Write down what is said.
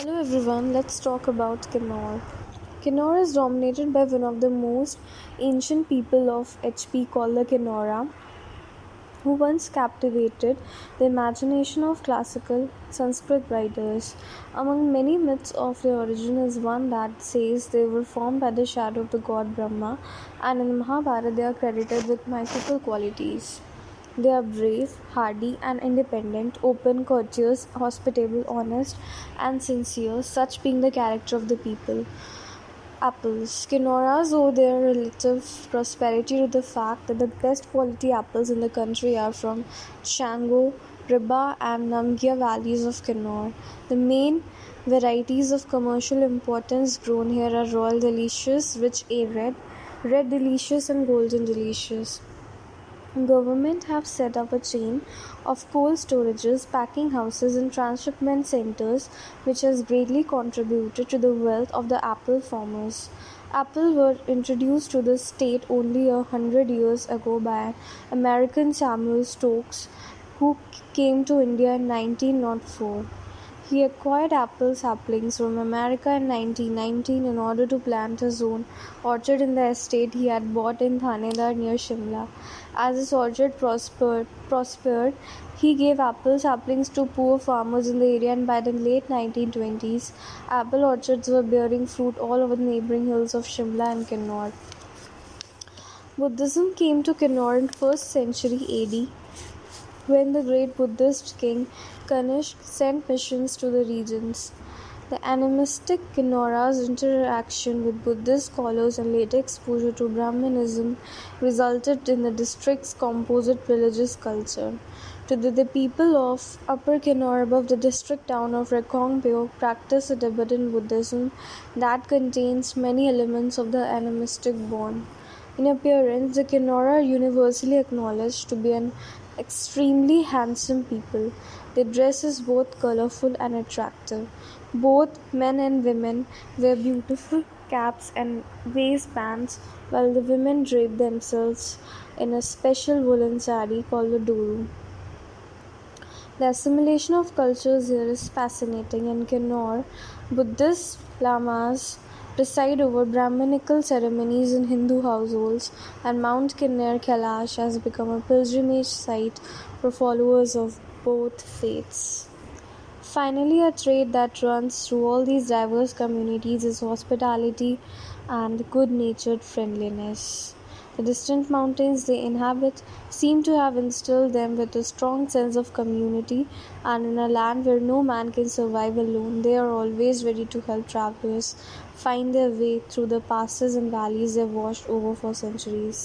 Hello everyone, let's talk about Kinnaur. Kinnaur is dominated by one of the most ancient people of HP called the Kinnora, who once captivated the imagination of classical Sanskrit writers. Among many myths of their origin is one that says they were formed by the shadow of the god Brahma, and in Mahabharata they are credited with mythical qualities. They are brave, hardy, and independent, open, courteous, hospitable, honest, and sincere, such being the character of the people. Apples. Kinnoras owe their relative prosperity to the fact that the best quality apples in the country are from Chango, Riba, and Namgia valleys of Kinnaur. The main varieties of commercial importance grown here are Royal Delicious, Rich A red, Red Delicious, and Golden Delicious government have set up a chain of cold storages, packing houses and transshipment centers which has greatly contributed to the wealth of the apple farmers. Apple were introduced to the state only a hundred years ago by American Samuel Stokes who came to India in 1904. He acquired apple saplings from America in 1919 in order to plant his own orchard in the estate he had bought in Thanedar near Shimla. As his orchard prospered, prospered, he gave apple saplings to poor farmers in the area and by the late 1920s, apple orchards were bearing fruit all over the neighboring hills of Shimla and Kinnaur. Buddhism came to Kinnaur in 1st century AD when the great Buddhist king Kanishk sent missions to the regions. The animistic Kinnora's interaction with Buddhist scholars and later exposure to Brahmanism resulted in the district's composite religious culture. Today, the people of Upper Kinnaur above the district town of Rekong Peo practice a Tibetan Buddhism that contains many elements of the animistic Bon. In appearance, the Kinnora are universally acknowledged to be an extremely handsome people. Their dress is both colorful and attractive. Both men and women wear beautiful caps and waistbands, while the women drape themselves in a special woolen sari called the doru. The assimilation of cultures here is fascinating. In Kinnaur, Buddhist lamas preside over Brahminical ceremonies in Hindu households, and Mount Kinner Kailash has become a pilgrimage site for followers of both faiths. Finally, a trait that runs through all these diverse communities is hospitality and good natured friendliness. The distant mountains they inhabit seem to have instilled them with a strong sense of community, and in a land where no man can survive alone, they are always ready to help travelers find their way through the passes and valleys they've washed over for centuries.